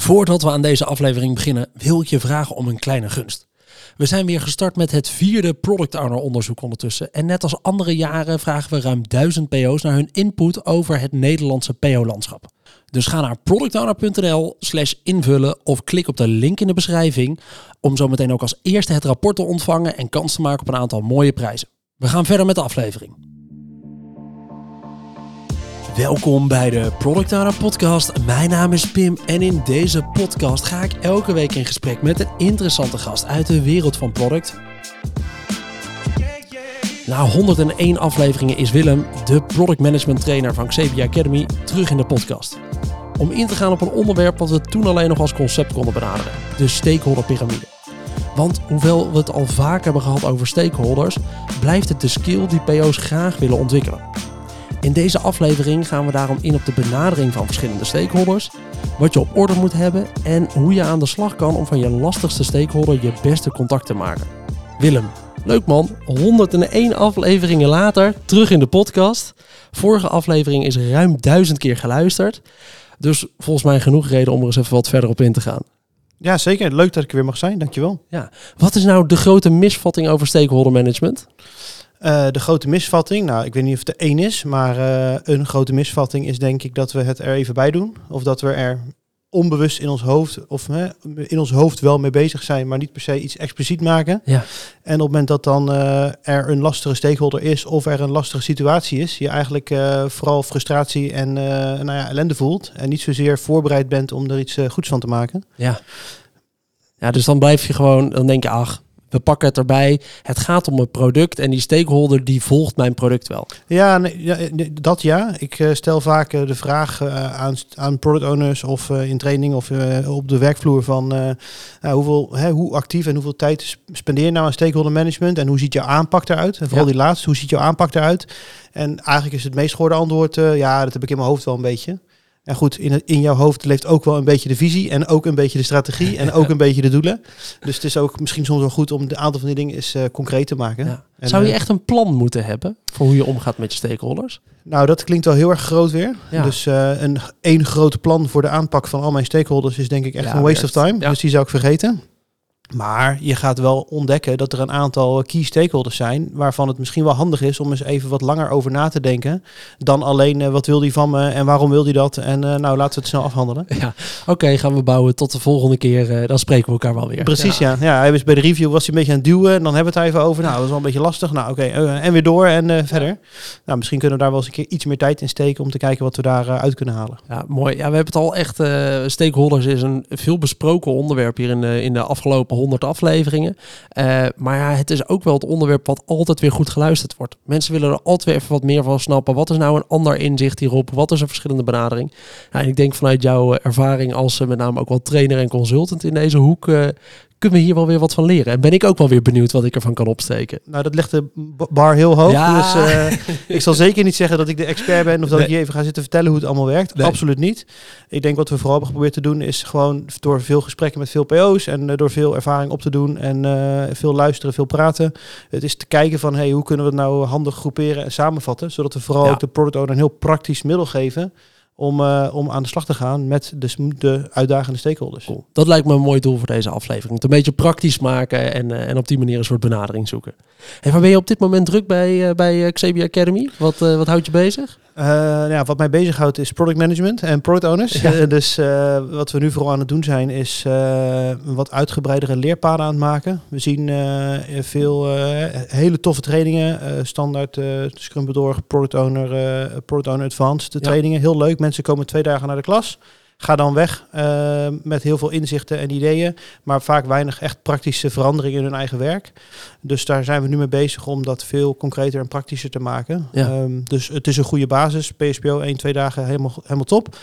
Voordat we aan deze aflevering beginnen, wil ik je vragen om een kleine gunst. We zijn weer gestart met het vierde Product Owner onderzoek ondertussen. En net als andere jaren vragen we ruim 1000 PO's naar hun input over het Nederlandse PO-landschap. Dus ga naar productowner.nl slash invullen of klik op de link in de beschrijving om zo meteen ook als eerste het rapport te ontvangen en kans te maken op een aantal mooie prijzen. We gaan verder met de aflevering. Welkom bij de Product Owner Podcast. Mijn naam is Pim en in deze podcast ga ik elke week in gesprek met een interessante gast uit de wereld van product. Na 101 afleveringen is Willem, de product management trainer van Xavier Academy, terug in de podcast. Om in te gaan op een onderwerp wat we toen alleen nog als concept konden benaderen: de stakeholder piramide. Want hoewel we het al vaak hebben gehad over stakeholders, blijft het de skill die PO's graag willen ontwikkelen. In deze aflevering gaan we daarom in op de benadering van verschillende stakeholders, wat je op orde moet hebben en hoe je aan de slag kan om van je lastigste stakeholder je beste contact te maken. Willem, leuk man, 101 afleveringen later, terug in de podcast. Vorige aflevering is ruim duizend keer geluisterd, dus volgens mij genoeg reden om er eens even wat verder op in te gaan. Ja, zeker. Leuk dat ik er weer mag zijn. Dankjewel. Ja. Wat is nou de grote misvatting over stakeholder management? Uh, de grote misvatting, nou ik weet niet of het er één is, maar uh, een grote misvatting is denk ik dat we het er even bij doen. Of dat we er onbewust in ons hoofd, of uh, in ons hoofd wel mee bezig zijn, maar niet per se iets expliciet maken. Ja. En op het moment dat dan er een lastige stakeholder is of er een lastige situatie is, je eigenlijk vooral frustratie en nou ja, ellende voelt en niet zozeer voorbereid bent om er iets goeds van te maken. Ja. Ja, dus dan blijf je gewoon, dan denk je, ach, we pakken het erbij. Het gaat om een product en die stakeholder die volgt mijn product wel. Ja, nee, ja dat ja. Ik uh, stel vaak uh, de vraag uh, aan, aan product owners of in training of op de werkvloer van hoeveel, hè, hoe actief en hoeveel tijd spendeer je nou aan stakeholder management en hoe ziet jouw aanpak eruit? En vooral ja. die laatste, hoe ziet jouw aanpak eruit? En eigenlijk is het meest gehoorde antwoord, ja, dat heb ik in mijn hoofd wel een beetje. En goed, in, in jouw hoofd leeft ook wel een beetje de visie en ook een beetje de strategie en ook een beetje de doelen. Dus het is ook misschien soms wel goed om een aantal van die dingen eens uh, concreet te maken. Ja. En, Zou je echt een plan moeten hebben voor hoe je omgaat met je stakeholders? Nou, dat klinkt wel heel erg groot weer. Ja. Dus uh, een één grote plan voor de aanpak van al mijn stakeholders is denk ik echt ja, een waste of time. Dus die zou ik vergeten. Maar je gaat wel ontdekken dat er een aantal key stakeholders zijn waarvan het misschien wel handig is om eens even wat langer over na te denken dan alleen uh, wat wil die van me en waarom wil die dat en uh, nou laten we het snel afhandelen. Ja, oké, gaan we bouwen tot de volgende keer, uh, dan spreken we elkaar wel weer. Precies, ja. ja. ja hij was bij de review was hij een beetje aan het duwen en dan hebben we het even over, nou dat is wel een beetje lastig, nou oké, okay, en weer door en verder. Nou, misschien kunnen we daar wel eens een keer iets meer tijd in steken om te kijken wat we daar uit kunnen halen. Ja, mooi. Ja, we hebben het al echt, stakeholders is een veel besproken onderwerp hier in de, in de afgelopen 100 afleveringen. Uh, maar ja, het is ook wel het onderwerp wat altijd weer goed geluisterd wordt. Mensen willen er altijd weer even wat meer van snappen. Wat is nou een ander inzicht hierop? Wat is een verschillende benadering? En ik denk vanuit jouw ervaring als uh, met name ook wel trainer en consultant in deze hoek, uh, kunnen we hier wel weer wat van leren. En ben ik ook wel weer benieuwd wat ik ervan kan opsteken. Nou, dat legt de bar heel hoog. Ja. Dus uh, ik zal zeker niet zeggen dat ik de expert ben of dat nee. ik je even ga zitten vertellen hoe het allemaal werkt. Nee. Absoluut niet. Ik denk wat we vooral hebben geprobeerd te doen is gewoon door veel gesprekken met veel PO's en uh, door veel ervaring op te doen en uh, veel luisteren, veel praten. Het is te kijken van hey, hoe kunnen we het nou handig groeperen en samenvatten, zodat we vooral ja. ook de product owner een heel praktisch middel geven om, uh, om aan de slag te gaan met de, de uitdagende stakeholders. Dat lijkt me een mooi doel voor deze aflevering. Het een beetje praktisch maken en, uh, en op die manier een soort benadering zoeken. En waar ben je op dit moment druk bij, uh, bij Xavier Academy? Wat, wat houdt je bezig? Ja, wat mij bezighoudt is product management en product owners. Ja. dus wat we nu vooral aan het doen zijn, is een wat uitgebreidere leerpaden aan het maken. We zien veel hele toffe trainingen, standaard Scrum Bedorg, Product Owner, Product Owner Advanced de ja. trainingen. Heel leuk. Mensen komen twee dagen naar de klas. Ga dan weg uh, met heel veel inzichten en ideeën, maar vaak weinig echt praktische veranderingen in hun eigen werk. Dus daar zijn we nu mee bezig om dat veel concreter en praktischer te maken. Ja. Um, dus het is een goede basis. PSPO 1, 2 dagen helemaal, helemaal top.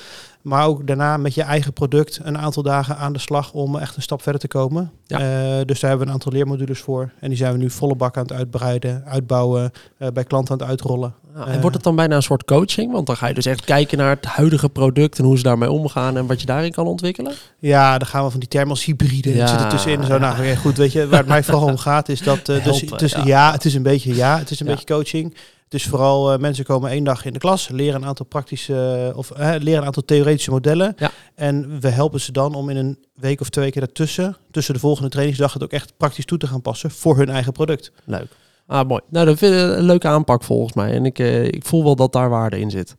Maar ook daarna met je eigen product een aantal dagen aan de slag om echt een stap verder te komen. Ja. Uh, dus daar hebben we een aantal leermodules voor. En die zijn we nu volle bak aan het uitbreiden, uitbouwen, uh, bij klanten aan het uitrollen. Ja, en wordt het dan bijna een soort coaching? Want dan ga je dus echt kijken naar het huidige product en hoe ze daarmee omgaan en wat je daarin kan ontwikkelen? Ja, dan gaan we van die termen als hybride ja, zitten tussenin. Zo, nou, goed, weet je, waar het mij vooral om gaat is dat... Uh, dus, Helpen, dus, ja. ja. het is een beetje ja, het is een beetje coaching. Dus vooral uh, mensen komen één dag in de klas, leren een aantal praktische of uh, leren een aantal theoretische modellen. Ja. En we helpen ze dan om in een week of twee keer daartussen, tussen de volgende trainingsdag, het ook echt praktisch toe te gaan passen voor hun eigen product. Leuk. Ah, mooi. Nou, dat vind ik een leuke aanpak volgens mij. En ik, uh, ik voel wel dat daar waarde in zit.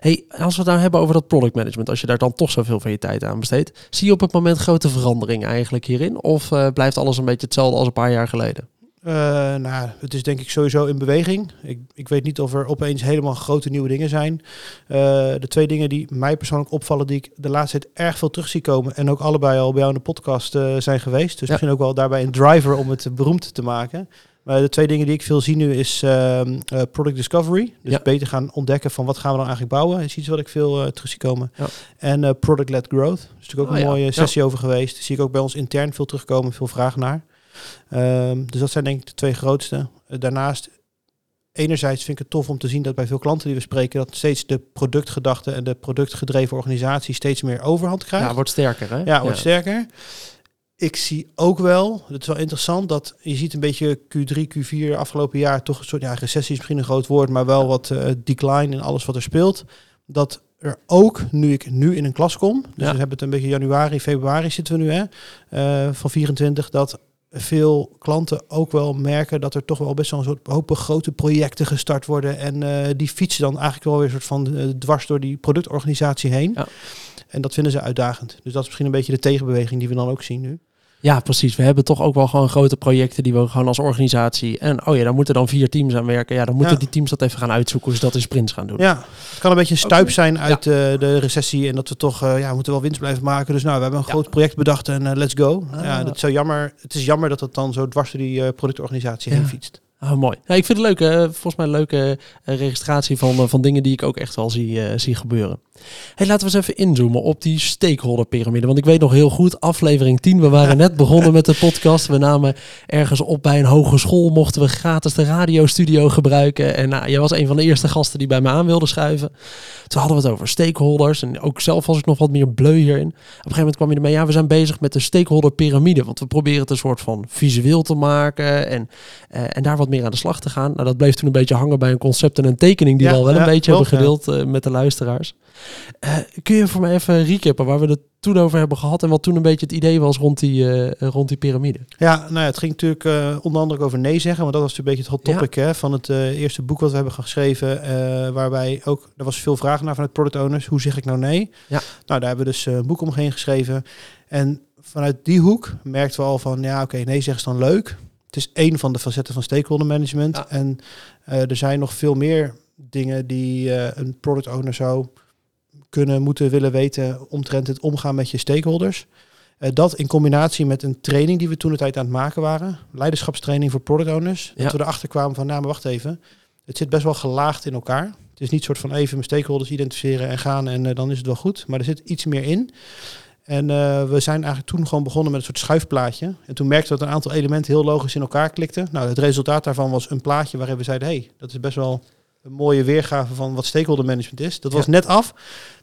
Hey, als we het nou hebben over dat product management, als je daar dan toch zoveel van je tijd aan besteedt, zie je op het moment grote verandering eigenlijk hierin? Of uh, blijft alles een beetje hetzelfde als een paar jaar geleden? Uh, nou, het is denk ik sowieso in beweging. Ik, ik weet niet of er opeens helemaal grote nieuwe dingen zijn. de twee dingen die mij persoonlijk opvallen, die ik de laatste tijd erg veel terug zie komen, en ook allebei al bij jou in de podcast zijn geweest. Dus ja. misschien ook wel daarbij een driver om het beroemd te maken. Maar de twee dingen die ik veel zie nu is uh, product discovery. Dus ja. beter gaan ontdekken van wat gaan we dan eigenlijk bouwen. Is iets wat ik veel terug zie komen. Ja. En product-led growth. Dus natuurlijk ook oh, een mooie sessie over geweest. Daar zie ik ook bij ons intern veel terugkomen, veel vragen naar. Um, dus dat zijn denk ik de twee grootste. daarnaast, enerzijds vind ik het tof om te zien dat bij veel klanten die we spreken, dat steeds de productgedachte en de productgedreven organisatie steeds meer overhand krijgt. Ja, wordt sterker hè? Ja, wordt sterker ik zie ook wel, het is wel interessant, dat je ziet een beetje Q3, Q4 afgelopen jaar toch een soort, ja, recessie is misschien een groot woord, maar wel wat uh, decline in alles wat er speelt. Dat er ook, nu ik nu in een klas kom, dus we hebben het een beetje januari, februari zitten we nu, hè, uh, van 24, dat veel klanten ook wel merken dat er toch wel best wel een soort hoop grote projecten gestart worden. En uh, die fietsen dan eigenlijk wel weer een soort van dwars door die productorganisatie heen. Ja. En dat vinden ze uitdagend. Dus dat is misschien een beetje de tegenbeweging die we dan ook zien nu. Ja, precies. We hebben toch ook wel gewoon grote projecten die we gewoon als organisatie. En oh ja, dan moeten dan vier teams aan werken. Ja, dan moeten die teams dat even gaan uitzoeken, dus dat in sprints gaan doen. Ja, het kan een beetje een stuip zijn uit ja. de, de recessie. En dat we toch, uh, ja, we moeten wel winst blijven maken. Dus nou, we hebben een groot project bedacht en uh, let's go. Ah. Ja, dat is zo jammer. Het is jammer dat het dan zo dwars door die uh, productorganisatie heen fietst. Oh, mooi. Ja, ik vind het leuk. Volgens mij een leuke registratie van, van dingen die ik ook echt wel zie, uh, zie gebeuren. Hey, laten we eens even inzoomen op die stakeholder piramide. Want ik weet nog heel goed, aflevering 10, we waren net begonnen met de podcast. We namen ergens op bij een hogeschool, mochten we gratis de radiostudio gebruiken. En nou, jij was een van de eerste gasten die bij me aan wilde schuiven. Toen hadden we het over stakeholders. En ook zelf was ik nog wat meer bleu hierin. Op een gegeven moment kwam je ermee, ja, we zijn bezig met de stakeholder piramide. Want we proberen het een soort van visueel te maken en, uh, en daar wat meer aan de slag te gaan. Nou, dat bleef toen een beetje hangen bij een concept en een tekening die ja, we al wel ja, een beetje hebben gedeeld uh, met de luisteraars. Uh, kun je voor mij even recappen waar we het toen over hebben gehad en wat toen een beetje het idee was rond die, uh, rond die piramide? Ja, nou ja, het ging natuurlijk uh, onder andere over nee zeggen, want dat was natuurlijk een beetje het hot topic ja. hè, van het eerste boek wat we hebben geschreven, waarbij ook, er was veel vragen naar vanuit product owners, hoe zeg ik nou nee? Ja. Nou, daar hebben we dus een boek omheen geschreven en vanuit die hoek merkten we al van, ja oké, okay, nee zeggen is dan leuk. Het is één van de facetten van stakeholder management ja. en er zijn nog veel meer dingen die een product owner zou kunnen, moeten, willen weten omtrent het omgaan met je stakeholders. Uh, dat in combinatie met een training die we toen de tijd aan het maken waren, leiderschapstraining voor product owners, ja. dat we erachter kwamen van, nou maar wacht even, het zit best wel gelaagd in elkaar. Het is niet soort van even mijn stakeholders identificeren en gaan en uh, dan is het wel goed, maar er zit iets meer in. En uh, we zijn eigenlijk toen gewoon begonnen met een soort schuifplaatje. En toen merkten we dat een aantal elementen heel logisch in elkaar klikten. Nou, het resultaat daarvan was een plaatje waarin we zeiden, hey, dat is best wel een mooie weergave van wat stakeholder management is. Dat was ja. net af.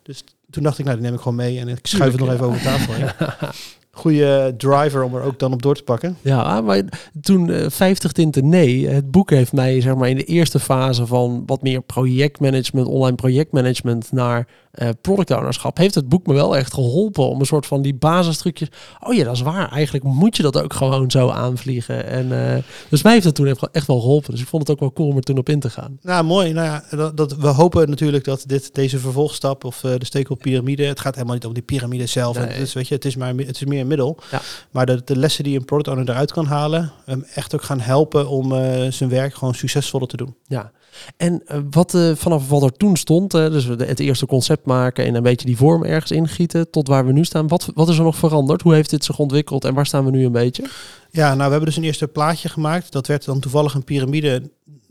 Dus toen dacht ik, nou, die neem ik gewoon mee en ik schuif het nog even over tafel. Goede driver om er ook dan op door te pakken. Ja, maar toen uh, 50 tinten nee, het boek heeft mij zeg maar in de eerste fase van wat meer projectmanagement, online projectmanagement naar uh, product ownerschap, heeft het boek me wel echt geholpen om een soort van die basistrucjes. Oh ja, dat is waar. Eigenlijk moet je dat ook gewoon zo aanvliegen. En uh, dus mij heeft het toen echt wel geholpen. Dus ik vond het ook wel cool om er toen op in te gaan. Nou, mooi. Nou ja, dat, dat we hopen natuurlijk dat dit deze vervolgstap of uh, de stekelpyramide. Het gaat helemaal niet om die piramide zelf. Nee. Het is, weet je, het is maar het is meer een middel. Ja. Maar de, de lessen die een product owner eruit kan halen, hem echt ook gaan helpen om zijn werk gewoon succesvoller te doen. Ja. En uh, wat uh, vanaf wat er toen stond, uh, dus het eerste concept maken en een beetje die vorm ergens ingieten, tot waar we nu staan, wat, wat is er nog veranderd? Hoe heeft dit zich ontwikkeld en waar staan we nu een beetje? Ja, nou we hebben dus een eerste plaatje gemaakt. Dat werd dan toevallig een piramide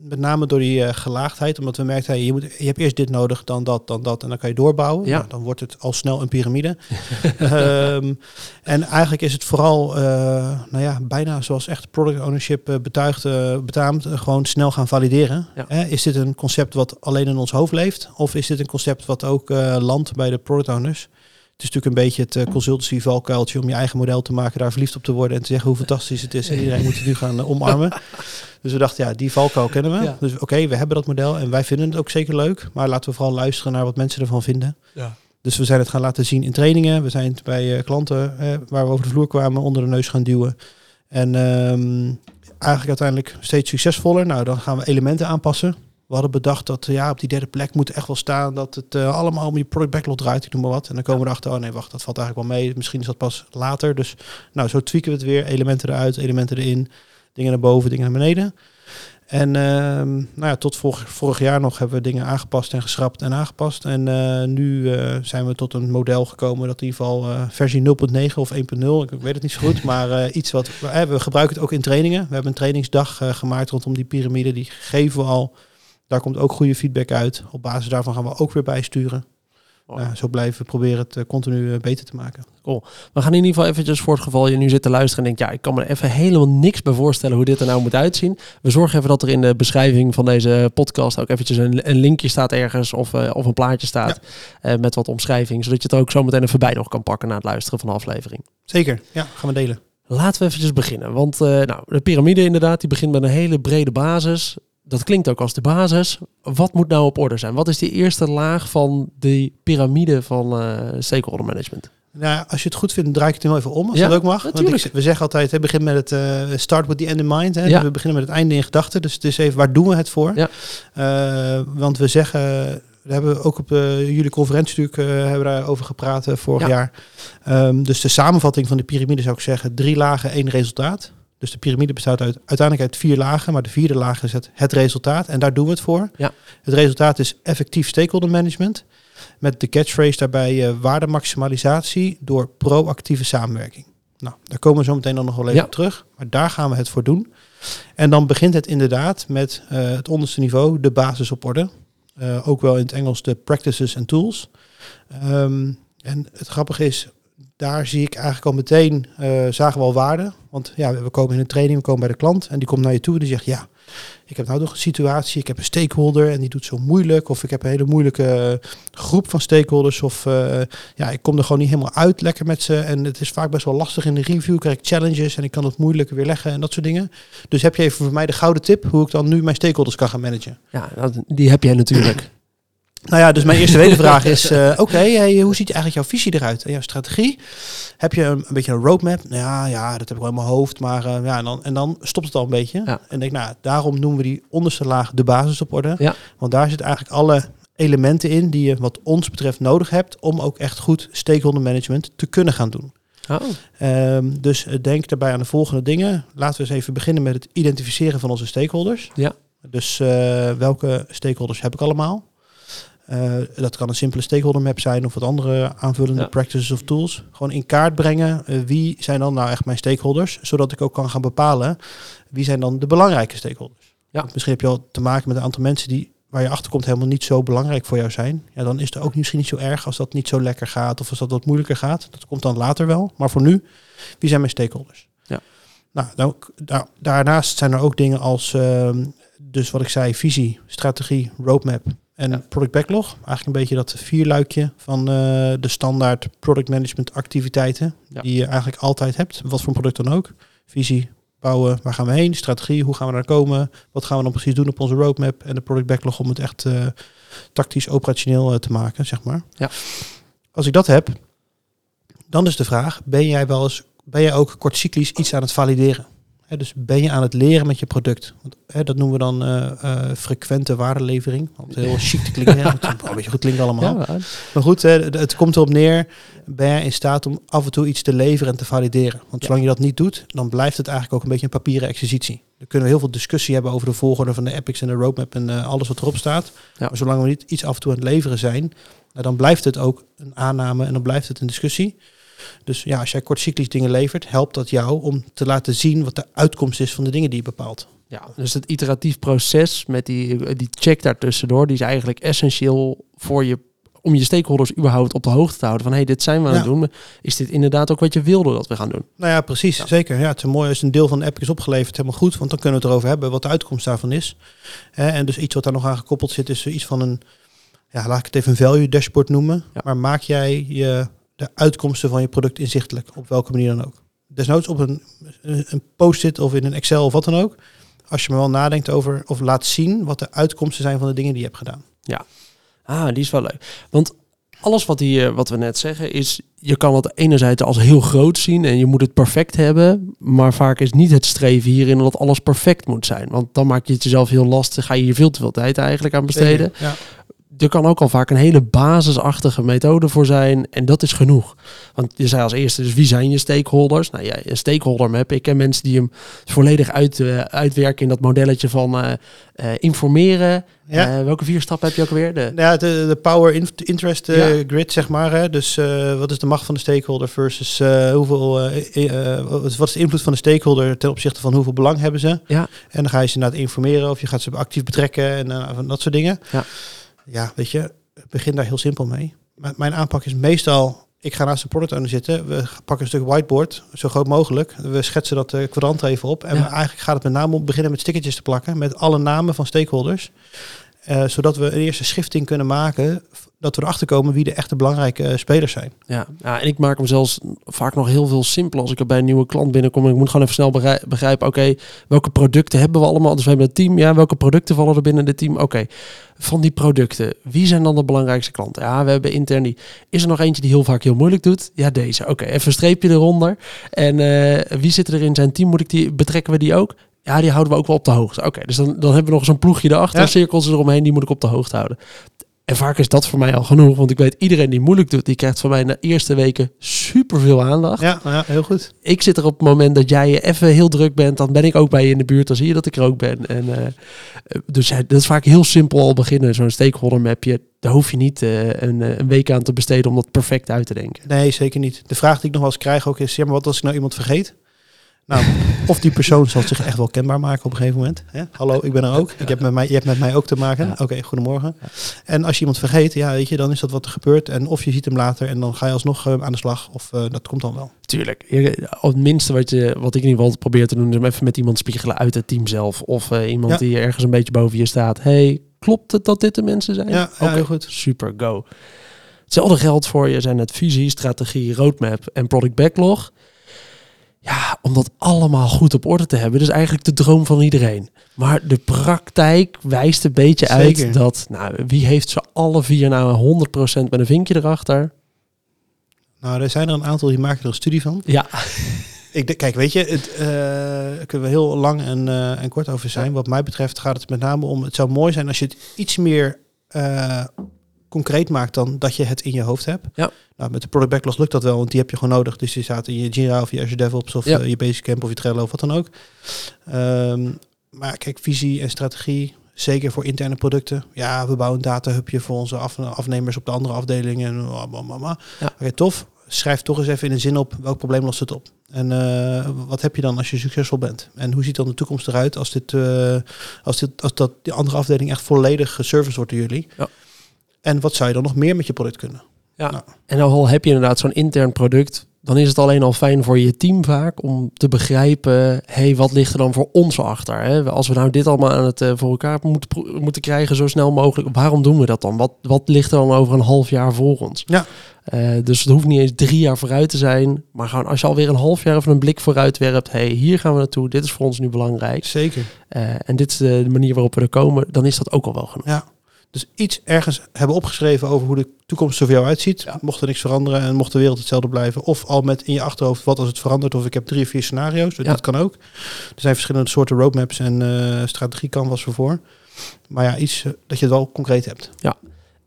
met name door die uh, gelaagdheid, omdat we merkten, hey, je, moet, je hebt eerst dit nodig, dan dat, dan dat, en dan kan je doorbouwen. Ja. Nou, dan wordt het al snel een piramide. um, en eigenlijk is het vooral, uh, nou ja, bijna zoals echt product ownership uh, betuigt, betaamt, gewoon snel gaan valideren. Ja. Is dit een concept wat alleen in ons hoofd leeft, of is dit een concept wat ook landt bij de product owners? Het is natuurlijk een beetje het uh, consultancy valkuiltje om je eigen model te maken, daar verliefd op te worden en te zeggen hoe fantastisch het is. En iedereen moet het nu gaan uh, omarmen. Dus we dachten, ja, die valkuil kennen we. Ja. Dus oké, okay, we hebben dat model en wij vinden het ook zeker leuk. Maar laten we vooral luisteren naar wat mensen ervan vinden. Ja. Dus we zijn het gaan laten zien in trainingen. We zijn het bij uh, klanten uh, waar we over de vloer kwamen onder de neus gaan duwen. En um, eigenlijk uiteindelijk steeds succesvoller. Nou, dan gaan we elementen aanpassen. We hadden bedacht dat ja, op die derde plek moet echt wel staan dat het uh, allemaal om je product backlog draait, ik noem maar wat. En dan komen we erachter, oh nee, wacht, dat valt eigenlijk wel mee. Misschien is dat pas later. Dus nou, zo tweaken we het weer. Elementen eruit, elementen erin. Dingen naar boven, dingen naar beneden. En uh, nou ja, tot vorig, vorig, jaar nog hebben we dingen aangepast en geschrapt en aangepast. En uh, nu uh, zijn we tot een model gekomen dat in ieder geval versie 0.9 of 1.0, ik, weet het niet zo goed, maar iets wat we, we gebruiken het ook in trainingen. We hebben een trainingsdag gemaakt rondom die piramide, die geven we al. Daar komt ook goede feedback uit. Op basis daarvan gaan we ook weer bijsturen. Uh, zo blijven we proberen het uh, continu uh, beter te maken. Cool. We gaan in ieder geval eventjes voor het geval je nu zit te luisteren en denkt, ja, ik kan me even helemaal niks bij voorstellen hoe dit er nou moet uitzien. We zorgen even dat er in de beschrijving van deze podcast ook eventjes een, een linkje staat ergens of, of een plaatje staat ja. met wat omschrijving, zodat je het ook zo meteen even bij nog kan pakken na het luisteren van de aflevering. Zeker, ja, gaan we delen. Laten we eventjes beginnen, want nou, de piramide inderdaad, die begint met een hele brede basis dat klinkt ook als de basis. Wat moet nou op orde zijn? Wat is die eerste laag van die piramide van uh, stakeholder management? Nou, als je het goed vindt, draai ik het nu even om, als ja, dat ook mag. Want ik, we zeggen altijd, hè, begin met het uh, start with the end in mind. Hè. Ja. We beginnen met het einde in gedachten. Dus het is even, waar doen we het voor? Ja. Uh, want we zeggen, we hebben ook op uh, jullie conferentie natuurlijk hebben daarover gepraat vorig jaar. Um, dus de samenvatting van de piramide zou ik zeggen, drie lagen, één resultaat. Dus de piramide bestaat uit, uiteindelijk uit vier lagen, maar de vierde laag is het, het resultaat. En daar doen we het voor. Ja. Het resultaat is effectief stakeholder management. Met de catchphrase daarbij uh, waardemaximalisatie door proactieve samenwerking. Nou, daar komen we zo meteen dan nog wel even ja. op terug. Maar daar gaan we het voor doen. En dan begint het inderdaad met uh, het onderste niveau, de basis op orde. Uh, ook wel in het Engels de practices en tools. Um, en het grappige is, daar zie ik eigenlijk al meteen, uh, zagen we al waarde. Want ja, we komen in een training, we komen bij de klant en die komt naar je toe en die zegt, ja, ik heb nou nog een situatie, ik heb een stakeholder en die doet zo moeilijk. Of ik heb een hele moeilijke groep van stakeholders. Of uh, ja, ik kom er gewoon niet helemaal uit lekker met ze. En het is vaak best wel lastig in de review, krijg ik challenges en ik kan het moeilijk weer leggen en dat soort dingen. Dus heb je even voor mij de gouden tip hoe ik dan nu mijn stakeholders kan gaan managen? Ja, die heb jij natuurlijk. Nou ja, dus mijn eerste vraag is, uh, oké, hey, hoe ziet eigenlijk jouw visie eruit en jouw strategie? Heb je een, een beetje een roadmap? Nou ja, ja, dat heb ik wel in mijn hoofd, maar uh, ja, en dan, en dan stopt het al een beetje. Ja. En denk, nou, daarom noemen we die onderste laag de basis op orde. Ja. Want daar zit eigenlijk alle elementen in die je wat ons betreft nodig hebt om ook echt goed stakeholder management te kunnen gaan doen. Oh. Um, dus denk daarbij aan de volgende dingen. Laten we eens even beginnen met het identificeren van onze stakeholders. Ja. Dus uh, welke stakeholders heb ik allemaal? Uh, dat kan een simpele stakeholder map zijn of wat andere aanvullende practices of tools. Gewoon in kaart brengen uh, wie zijn dan nou echt mijn stakeholders, zodat ik ook kan gaan bepalen wie zijn dan de belangrijke stakeholders. Ja. Misschien heb je al te maken met een aantal mensen die waar je achterkomt helemaal niet zo belangrijk voor jou zijn. Ja, dan is het ook misschien niet zo erg als dat niet zo lekker gaat of als dat wat moeilijker gaat. Dat komt dan later wel. Maar voor nu, wie zijn mijn stakeholders? Ja. Nou, dan, daar, daarnaast zijn er ook dingen als, uh, dus wat ik zei, visie, strategie, roadmap, en ja. product backlog, eigenlijk een beetje dat vierluikje van uh, de standaard product management activiteiten die je eigenlijk altijd hebt, wat voor een product dan ook. Visie, bouwen, waar gaan we heen, strategie, hoe gaan we daar komen, wat gaan we dan precies doen op onze roadmap en de product backlog om het echt uh, tactisch operationeel uh, te maken, zeg maar. Ja. Als ik dat heb, dan is de vraag, ben jij wel eens, ben jij ook kortcyclisch iets aan het valideren? Dus ben je aan het leren met je product? Want, dat noemen we dan uh, uh, frequente waardelevering. Om heel chic te klinken. ja, een beetje goed klinkt allemaal. Ja, maar goed, het, het komt erop neer. Ben je in staat om af en toe iets te leveren en te valideren? Want zolang je dat niet doet, dan blijft het eigenlijk ook een beetje een papieren exercitie. Dan kunnen we heel veel discussie hebben over de volgorde van de epics en de roadmap en uh, alles wat erop staat. Maar zolang we niet iets af en toe aan het leveren zijn, nou, dan blijft het ook een aanname en dan blijft het een discussie. Dus ja, als jij kortcyclisch dingen levert, helpt dat jou om te laten zien wat de uitkomst is van de dingen die je bepaalt. Ja, dus het iteratief proces met die, die check daartussendoor, die is eigenlijk essentieel voor je om je stakeholders überhaupt op de hoogte te houden van hey, dit zijn we aan het doen. Is dit inderdaad ook wat je wilde dat we gaan doen? Nou ja, precies. Zeker. Ja, het is mooi als een deel van de app is opgeleverd, helemaal goed, want dan kunnen we het erover hebben wat de uitkomst daarvan is. en dus iets wat daar nog aan gekoppeld zit, is iets van een, ja, laat ik het even een value dashboard noemen. Maar maak jij je de uitkomsten van je product inzichtelijk, op welke manier dan ook. Desnoods op een, een post-it of in een Excel of wat dan ook. Als je me wel nadenkt over of laat zien wat de uitkomsten zijn van de dingen die je hebt gedaan. Ja, ah, die is wel leuk. Want alles wat, hier, wat we net zeggen is, je kan het enerzijds als heel groot zien en je moet het perfect hebben, maar vaak is niet het streven hierin dat alles perfect moet zijn. Want dan maak je het jezelf heel lastig, ga je hier veel te veel tijd eigenlijk aan besteden. Ja. Er kan ook al vaak een hele basisachtige methode voor zijn en dat is genoeg. Want je zei als eerste, dus wie zijn je stakeholders? Nou ja, een stakeholder map. Ik ken mensen die hem volledig uit, uh, uitwerken in dat modelletje van uh, uh, informeren. Ja. welke vier stappen heb je ook weer? De... Ja, de, de power interest ja. grid, zeg maar. Hè? Dus wat is de macht van de stakeholder versus hoeveel, wat is de invloed van de stakeholder ten opzichte van hoeveel belang hebben ze? Ja. En dan ga je ze inderdaad informeren of je gaat ze actief betrekken en dat soort dingen. Ja. Ja, weet je, begin daar heel simpel mee. Mijn aanpak is meestal ik ga naast de product owner zitten. We pakken een stuk whiteboard, zo groot mogelijk. We schetsen dat kwadrant even op. En Ja. eigenlijk gaat het met name om beginnen met stickertjes te plakken. Met alle namen van stakeholders. Eh, zodat we een eerste schifting kunnen maken. Dat we erachter komen wie de echte belangrijke eh, spelers zijn. Ja, ja, en ik maak hem zelfs vaak nog heel veel simpeler als ik er bij een nieuwe klant binnenkom. En ik moet gewoon even snel begrij- begrijpen, oké, welke producten hebben we allemaal? Dus we hebben het team, ja, welke producten vallen er binnen het team? Oké, van die producten, wie zijn dan de belangrijkste klanten? Ja, we hebben intern die. Is er nog eentje die heel vaak heel moeilijk doet? Ja, deze. Oké, even een streepje eronder. En eh, wie zit er in zijn team? Moet ik die, betrekken we die ook? Ja, die houden we ook wel op de hoogte. Oké, dus dan, dan hebben we nog zo'n ploegje erachter, Ja. cirkels eromheen, die moet ik op de hoogte houden. En vaak is dat voor mij al genoeg, want ik weet iedereen die moeilijk doet, die krijgt van mij de eerste weken superveel aandacht. Ja, ja heel goed. Ik zit er op het moment dat jij even heel druk bent, dan ben ik ook bij je in de buurt, dan zie je dat ik er ook ben. En, eh, eh, dus ja, dat is vaak heel simpel al beginnen, zo'n stakeholder mapje. Daar hoef je niet eh, een, eh, een week aan te besteden om dat perfect uit te denken. Nee, zeker niet. De vraag die ik nog wel eens krijg ook is... Ja, maar wat als ik nou iemand vergeet? Nou, of die persoon zal zich echt wel kenbaar maken op een gegeven moment. Hè? Hallo, ik ben er ook. Ik heb met mij, je hebt met mij ook te maken. Ja. Oké, goedemorgen. En als je iemand vergeet, ja, weet je, dan is dat wat er gebeurt. En of je ziet hem later en dan ga je alsnog eh, aan de slag. Of eh, dat komt dan wel. Tuurlijk. Het minste wat, je, wat ik in ieder geval probeer te doen, is even met iemand spiegelen uit het team zelf. Of eh, iemand Ja. die ergens een beetje boven je staat. hey, klopt het dat dit de mensen zijn? Ja, ja Oké, heel goed. Super, go. Hetzelfde geldt voor je zijn het visie, strategie, roadmap en product backlog. Ja, om dat allemaal goed op orde te hebben, dat is eigenlijk de droom van iedereen. Maar de praktijk wijst een beetje Zeker. uit dat, nou, wie heeft ze alle vier nou 100% met een vinkje erachter? Nou, er zijn er een aantal die maken er een studie van. Ja, Ik, kijk, weet je, het, eh, daar kunnen we heel lang en, eh, en kort over zijn. Wat mij betreft gaat het met name om... Het zou mooi zijn als je het iets meer eh, concreet maakt dan dat je het in je hoofd hebt. Ja. Nou, met de product backlog lukt dat wel, want die heb je gewoon nodig. Dus die staat in je Jira of je Azure DevOps of Ja. eh, je Basecamp of je Trello of wat dan ook. Ehm, maar kijk, visie en strategie, zeker voor interne producten. Ja, we bouwen een datahubje voor onze af- afnemers op de andere afdelingen. Ja. Oké, tof. Schrijf toch eens even in een zin op welk probleem lost het op. En eh, wat heb je dan als je succesvol bent? En hoe ziet dan de toekomst eruit als, dit, eh, als, dit, als dat die andere afdeling echt volledig geserviced wordt door jullie? Ja. En wat zou je dan nog meer met je product kunnen? Ja, Nou. en al heb je inderdaad zo'n intern product, dan is het alleen al fijn voor je team vaak om te begrijpen, hey, wat ligt er dan voor ons achter? Hè? Als we nou dit allemaal aan het eh, voor elkaar moeten, moeten krijgen zo snel mogelijk, waarom doen we dat dan? Wat, wat ligt er dan over een half jaar voor ons? Ja. Eh, dus het hoeft niet eens drie jaar vooruit te zijn, maar gewoon als je alweer een half jaar even een blik vooruit werpt, hey, hier gaan we naartoe, dit is voor ons nu belangrijk. Zeker. Eh, en dit is de manier waarop we er komen, dan is dat ook al wel genoeg. Ja. Dus iets ergens hebben opgeschreven over hoe de toekomst er voor jou uitziet. Ja. Mocht er niks veranderen en mocht de wereld hetzelfde blijven. Of al met in je achterhoofd wat als het verandert. Of ik heb drie of vier scenario's. Ja. Dat kan ook. Er zijn verschillende soorten roadmaps en eh strategie canvas voor. Maar ja, iets eh, dat je het wel concreet hebt.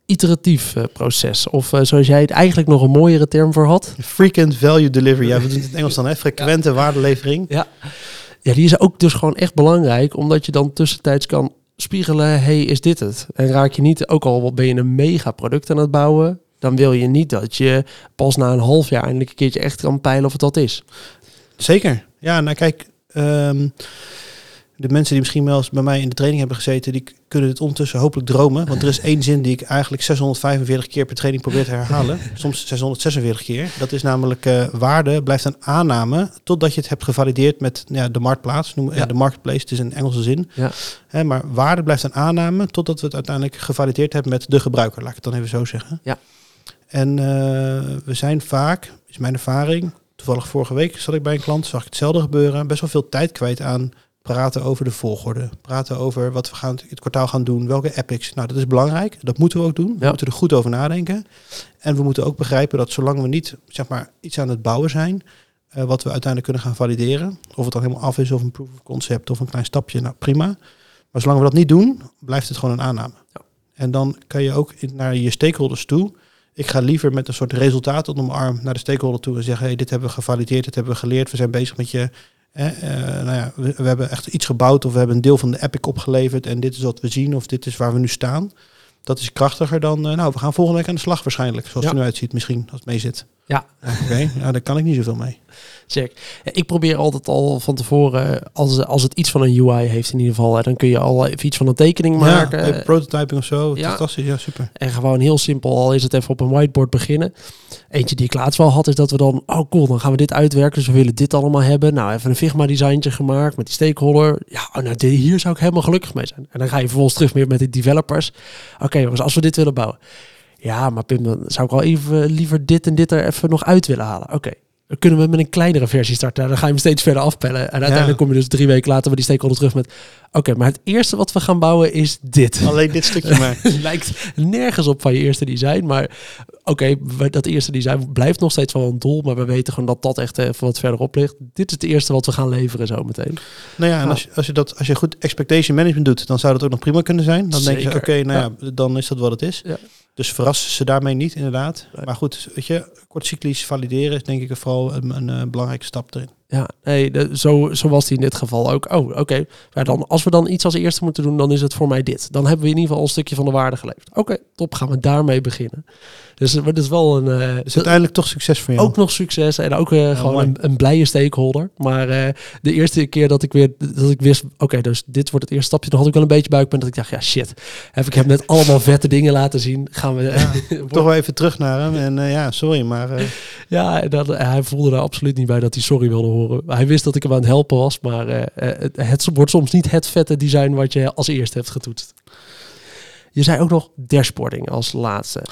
Iteratief eh, proces, of zoals jij het eigenlijk nog een mooiere term voor had, Frequent value delivery. Ja, we doen het in het Engels dan, hè? Frequente waardelevering. Ja. ja, die is ook dus gewoon echt belangrijk, omdat je dan tussentijds kan spiegelen, hey, is dit het? En raak je niet, ook al ben je een mega product aan het bouwen, dan wil je niet dat je pas na een half jaar eindelijk een keertje echt kan peilen of het dat is. Zeker. Ja, nou kijk, ehm, de mensen die misschien wel eens bij mij in de training hebben gezeten, die kunnen het ondertussen hopelijk dromen. Want er is één zin die ik eigenlijk 645 keer per training probeer te herhalen. Soms 646 keer. Dat is namelijk eh, waarde blijft een aanname totdat je het hebt gevalideerd met ja, de marktplaats. Noem, ja. Ja. de marketplace, het is een Engelse zin. Ja. Hè, maar waarde blijft een aanname totdat we het uiteindelijk gevalideerd hebben met de gebruiker. Laat ik het dan even zo zeggen. Ja. En eh, we zijn vaak, is mijn ervaring, toevallig vorige week zat ik bij een klant, zag ik hetzelfde gebeuren. Best wel veel tijd kwijt aan praten over de volgorde, praten over wat we gaan het kwartaal gaan doen, welke epics. Nou, dat is belangrijk. Dat moeten we ook doen. We moeten er goed over nadenken. En we moeten ook begrijpen dat zolang we niet zeg maar iets aan het bouwen zijn, eh, wat we uiteindelijk kunnen gaan valideren, of het dan helemaal af is of een proof of concept of een klein stapje, nou prima. Maar zolang we dat niet doen, blijft het gewoon een aanname. Ja. En dan kan je ook naar je stakeholders toe. Ik ga liever met een soort resultaat onder mijn arm naar de stakeholder toe en zeggen: hey, dit hebben we gevalideerd, dit hebben we geleerd, we zijn bezig met je. Eh, eh, nou ja, we, we hebben echt iets gebouwd of we hebben een deel van de epic opgeleverd en dit is wat we zien of dit is waar we nu staan. Dat is krachtiger dan, eh, nou, we gaan volgende week aan de slag waarschijnlijk, zoals Ja. het er nu uitziet misschien, als het mee zit. Ja. Oké, nou, daar kan ik niet zoveel mee. Check. Ik probeer altijd al van tevoren, als, als het iets van een UI heeft in ieder geval, hè, dan kun je al even iets van een tekening maken. Ja, eh, prototyping of zo, Ja. fantastisch, ja super. En gewoon heel simpel, al is het even op een whiteboard beginnen. Eentje die ik laatst wel had, is dat we dan, oh cool, dan gaan we dit uitwerken. Dus we willen dit allemaal hebben. Nou, even een Figma designtje gemaakt met die stakeholder. Ja, oh, nou, dit- hier zou ik helemaal gelukkig mee zijn. En dan ga je vervolgens terug meer met de developers. Oké jongens, als we dit willen bouwen. Ja, maar Pim, dan zou ik wel even liever dit en dit er even nog uit willen halen. Oké. Dan kunnen we met een kleinere versie starten. Dan ga je hem steeds verder afpellen. En uiteindelijk kom je dus drie weken later bij die stakeholder terug met... Oké, maar het eerste wat we gaan bouwen is dit. Alleen dit stukje maar. lijkt nergens op van je eerste design. Maar oké, dat eerste design blijft nog steeds wel een doel. Maar we weten gewoon dat dat echt even wat verderop ligt. Dit is het eerste wat we gaan leveren zo meteen. Nou ja, en als je, als je dat als je goed expectation management doet, dan zou dat ook nog prima kunnen zijn. Dan denk je, oké, nou ja, dan is dat wat het is. Ja. Dus verrassen ze daarmee niet, inderdaad. Maar goed, weet je, kortcyclisch valideren is denk ik vooral een, een, eh, belangrijke stap erin. Ja, nee, de- zo, zo was die in dit geval ook. Oh, oké. Maar dan, als we dan iets als eerste moeten doen, dan is het voor mij dit. Dan hebben we in ieder geval een stukje van de waarde geleverd. Oké, top. Gaan we daarmee beginnen. Dus het is wel een... eh, Dus uiteindelijk toch succes voor jou. Ook nog succes en ook eh, gewoon een, een blije stakeholder. Maar eh, de eerste keer dat ik weer dat ik wist, oké, dus dit wordt het eerste stapje, dan had ik wel een beetje buikpijn dat ik dacht, ja shit, heb ik heb net allemaal vette dingen laten zien. Gaan we Ja, toch wel even terug naar hem. En eh, ja, sorry, maar eh, ja, dat, hij voelde daar absoluut niet bij dat hij sorry wilde horen. Hij wist dat ik hem aan het helpen was, maar eh, het, het wordt soms niet het vette design wat je als eerste hebt getoetst. Je zei ook nog dashboarding als laatste.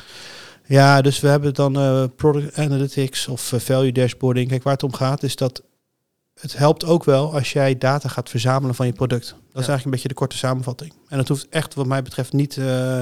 ja, dus we hebben dan product analytics of value dashboarding. Kijk, waar het om gaat is dat het helpt ook wel als jij data gaat verzamelen van je product. Dat is eigenlijk een beetje de korte samenvatting. En dat hoeft echt wat mij betreft niet eh,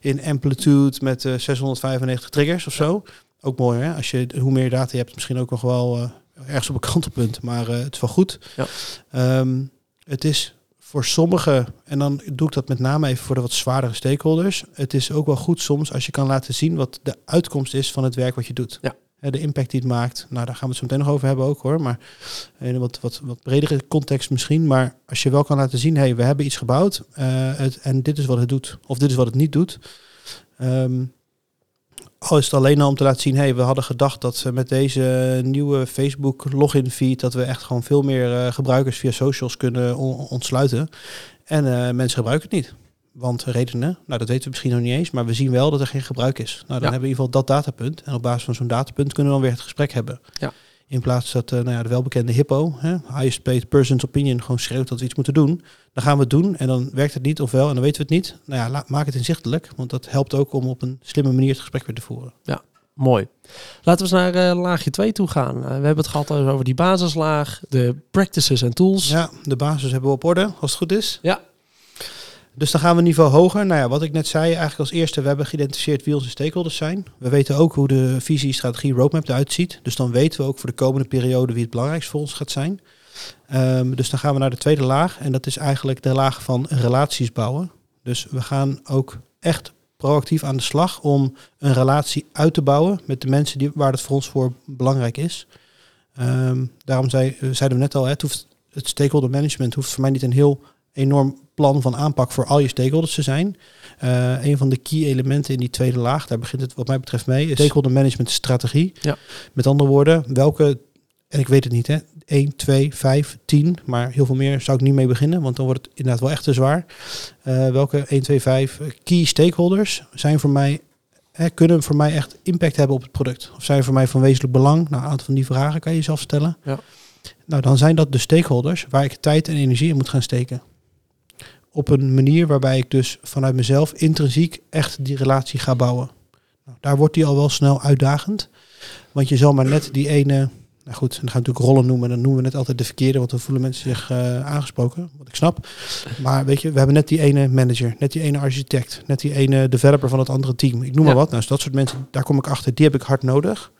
in amplitude met eh, 695 triggers of zo. Ook mooi hè, als je hoe meer data je hebt, misschien ook nog wel eh, ergens op een kantelpunt. Maar eh, het is wel goed. Ja. Ehm, het is voor sommigen, en dan doe ik dat met name even voor de wat zwaardere stakeholders. Het is ook wel goed soms als je kan laten zien wat de uitkomst is van het werk wat je doet. Ja. De impact die het maakt. Nou, daar gaan we het zo meteen nog over hebben ook hoor. Maar in een wat, wat, wat bredere context misschien. Maar als je wel kan laten zien, hey, we hebben iets gebouwd. eh, het, en dit is wat het doet. Of dit is wat het niet doet. Ehm, al is het alleen al om te laten zien, hey, we hadden gedacht dat met deze nieuwe Facebook login feed dat we echt gewoon veel meer eh, gebruikers via socials kunnen on- ontsluiten. En eh, mensen gebruiken het niet. Want redenen, nou dat weten we misschien nog niet eens, maar we zien wel dat er geen gebruik is. Nou, dan Ja. hebben we in ieder geval dat datapunt. En op basis van zo'n datapunt kunnen we dan weer het gesprek hebben. Ja. In plaats dat eh, nou ja, de welbekende hippo, hè, highest paid person's opinion, gewoon schreeuwt dat we iets moeten doen. Dan gaan we het doen en dan werkt het niet, ofwel, en dan weten we het niet. Nou ja, maak het inzichtelijk, want dat helpt ook om op een slimme manier het gesprek weer te voeren. Mooi. Laten we eens naar eh, laagje 2 toe gaan. Eh, we hebben het gehad over die basislaag, de practices en tools. Ja, de basis hebben we op orde, als het goed is. Ja. Dus dan gaan we een niveau hoger. Nou ja, wat ik net zei, eigenlijk als eerste, we hebben geïdentificeerd wie onze stakeholders zijn. We weten ook hoe de visie, strategie, roadmap eruit ziet. Dus dan weten we ook voor de komende periode wie het belangrijkst voor ons gaat zijn. Ehm, dus dan gaan we naar de tweede laag. En dat is eigenlijk de laag van relaties bouwen. Dus we gaan ook echt proactief aan de slag om een relatie uit te bouwen met de mensen die, waar het voor ons voor belangrijk is. Ehm, daarom zei, eh, zeiden we net al, het, het stakeholder management hoeft voor mij niet een heel enorm plan van aanpak voor al je stakeholders te zijn. Eh, een van de key elementen in die tweede laag, daar begint het wat mij betreft mee, is stakeholder management strategie. Ja. Met andere woorden, welke, en ik weet het niet hè, 1, 2, 5, 10, maar heel veel meer zou ik niet mee beginnen, want dan wordt het inderdaad wel echt te zwaar. Eh, welke 1, 2, 5 key stakeholders zijn voor mij, hè, kunnen voor mij echt impact hebben op het product? Of zijn voor mij van wezenlijk belang? Nou, een aantal van die vragen kan je jezelf stellen. Ja. Nou, dan zijn dat de stakeholders waar ik tijd en energie in moet gaan steken. Op een manier waarbij ik dus vanuit mezelf intrinsiek echt die relatie ga bouwen. Nou, daar wordt die al wel snel uitdagend. Want je zal maar net die ene, nou goed, dan gaan we natuurlijk rollen noemen. Dan noemen we het altijd de verkeerde, want dan voelen mensen zich uh, aangesproken. Wat ik snap. Maar weet je, we hebben net die ene manager, net die ene architect, net die ene developer van het andere team. Ik noem maar wat. Nou, dus dat soort mensen, daar kom ik achter. Die heb ik hard nodig.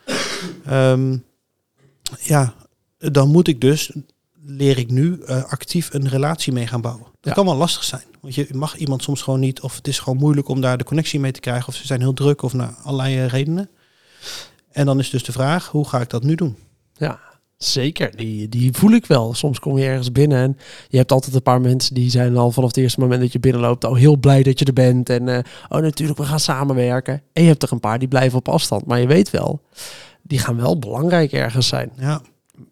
Um, ja, dan moet ik dus, leer ik nu, uh, actief een relatie mee gaan bouwen. Dat kan wel lastig zijn. Want je mag iemand soms gewoon niet, of het is gewoon moeilijk om daar de connectie mee te krijgen, of ze zijn heel druk, of naar allerlei redenen. En dan is dus de vraag, hoe ga ik dat nu doen? Ja, zeker. Die, die voel ik wel. Soms kom je ergens binnen en je hebt altijd een paar mensen die zijn al vanaf het eerste moment dat je binnenloopt al heel blij dat je er bent. En uh, oh natuurlijk, we gaan samenwerken. En je hebt er een paar die blijven op afstand. Maar je weet wel, die gaan wel belangrijk ergens zijn. Ja.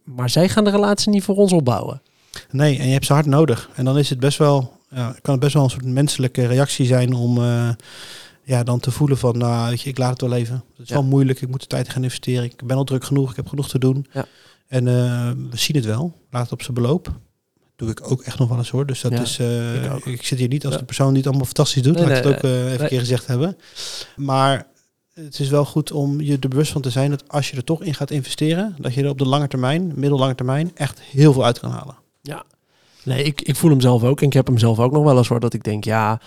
Maar zij gaan de relatie niet voor ons opbouwen. Nee, en je hebt ze hard nodig. En dan is het best wel, ja, kan het best wel een soort menselijke reactie zijn om uh, ja, dan te voelen van, nou, weet je, ik laat het wel even. Het is wel moeilijk, ik moet de tijd gaan investeren. Ik ben al druk genoeg, ik heb genoeg te doen. Ja. En uh, we zien het wel, laat het op zijn beloop. Doe ik ook echt nog wel eens hoor. Dus dat ja, is, uh, ik, ik, zit hier niet als de persoon die het allemaal fantastisch doet. Nee, laat nee, het ook even een keer gezegd hebben. Maar het is wel goed om je er bewust van te zijn dat als je er toch in gaat investeren, dat je er op de lange termijn, middellange termijn, echt heel veel uit kan halen. Ja, nee, ik, ik voel hem zelf ook en ik heb hem zelf ook nog wel eens hoor, dat ik denk, ja,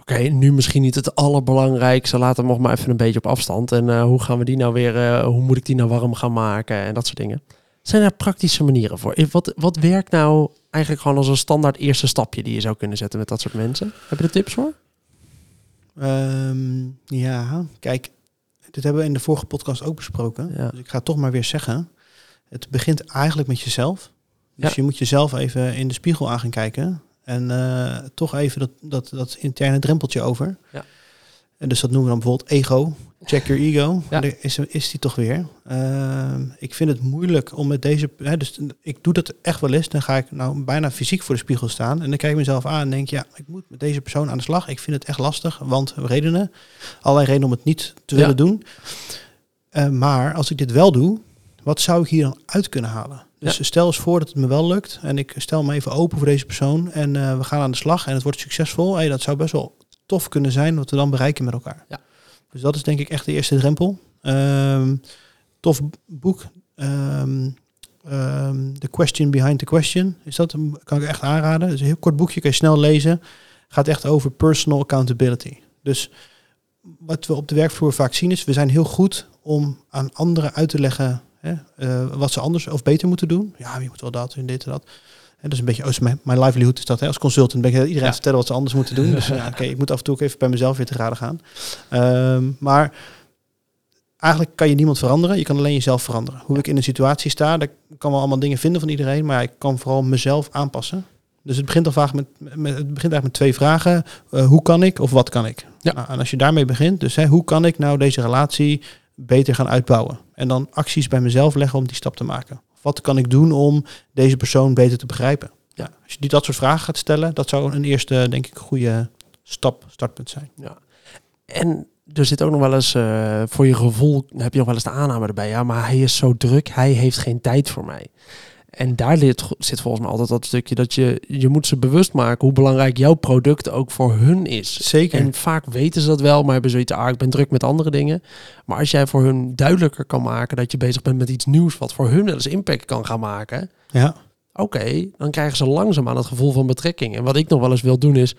oké, nu misschien niet het allerbelangrijkste, laat hem nog maar even een beetje op afstand. En uh, hoe gaan we die nou weer, uh, hoe moet ik die nou warm gaan maken en dat soort dingen. Zijn er praktische manieren voor? Wat, wat werkt nou eigenlijk gewoon als een standaard eerste stapje die je zou kunnen zetten met dat soort mensen? Heb je er tips voor? Um, ja, kijk, dit hebben we in de vorige podcast ook besproken. Ja. Dus ik ga het toch maar weer zeggen. Het begint eigenlijk met jezelf. Dus Ja. je moet jezelf even in de spiegel aan gaan kijken. En eh, toch even dat, dat, dat interne drempeltje over. Ja. En dus dat noemen we dan bijvoorbeeld ego. Check your ego. Ja. Daar is, is die toch weer. Ehm, ik vind het moeilijk om met deze... Hè, dus ik doe dat echt wel eens. Dan ga ik nou bijna fysiek voor de spiegel staan. En dan kijk ik mezelf aan en denk... Ja, ik moet met deze persoon aan de slag. Ik vind het echt lastig. Want redenen. Allerlei redenen om het niet te Ja. willen doen. Eh, maar als ik dit wel doe... Wat zou ik hier dan uit kunnen halen? Dus stel eens voor dat het me wel lukt. En ik stel me even open voor deze persoon. En eh, we gaan aan de slag. En het wordt succesvol. Hey, dat zou best wel tof kunnen zijn wat we dan bereiken met elkaar. Ja. Dus dat is denk ik echt de eerste drempel. Ehm, tof boek. Ehm, the Question Behind the Question. Is dat een, kan ik echt aanraden. Het is een heel kort boekje, kan je snel lezen. Gaat echt over personal accountability. Dus wat we op de werkvloer vaak zien is, we zijn heel goed om aan anderen uit te leggen hè, eh, wat ze anders of beter moeten doen. Ja, je moet wel dat en dit en dat. Dat is een beetje, oh, mijn, mijn livelihood is dat. Hè? Als consultant ben ik iedereen Ja. te vertellen wat ze anders moeten doen. Dus ja, oké, ik moet af en toe ook even bij mezelf weer te raden gaan. Ehm, maar eigenlijk kan je niemand veranderen. Je kan alleen jezelf veranderen. Hoe ik in een situatie sta, daar kan wel allemaal dingen vinden van iedereen. Maar ik kan vooral mezelf aanpassen. Dus het begint al vaak met, met het begint eigenlijk met twee vragen. Eh, hoe kan ik of wat kan ik? Ja. Nou, en als je daarmee begint, dus hè, hoe kan ik nou deze relatie beter gaan uitbouwen? En dan acties bij mezelf leggen om die stap te maken. Wat kan ik doen om deze persoon beter te begrijpen? Ja. Als je die dat soort vragen gaat stellen, dat zou een eerste, denk ik, goede stap, startpunt zijn. En er zit ook nog wel eens, eh, voor je gevoel heb je nog wel eens de aanname erbij. Ja, maar hij is zo druk, hij heeft geen tijd voor mij. En daar zit volgens mij altijd dat stukje dat je, je moet ze bewust maken hoe belangrijk jouw product ook voor hun is. Zeker. En vaak weten ze dat wel, maar hebben zoiets, ah, ik ben druk met andere dingen. Maar als jij voor hun duidelijker kan maken dat je bezig bent met iets nieuws wat voor hun wel eens impact kan gaan maken, ja. oké, dan krijgen ze langzaam aan het gevoel van betrekking. En wat ik nog wel eens wil doen is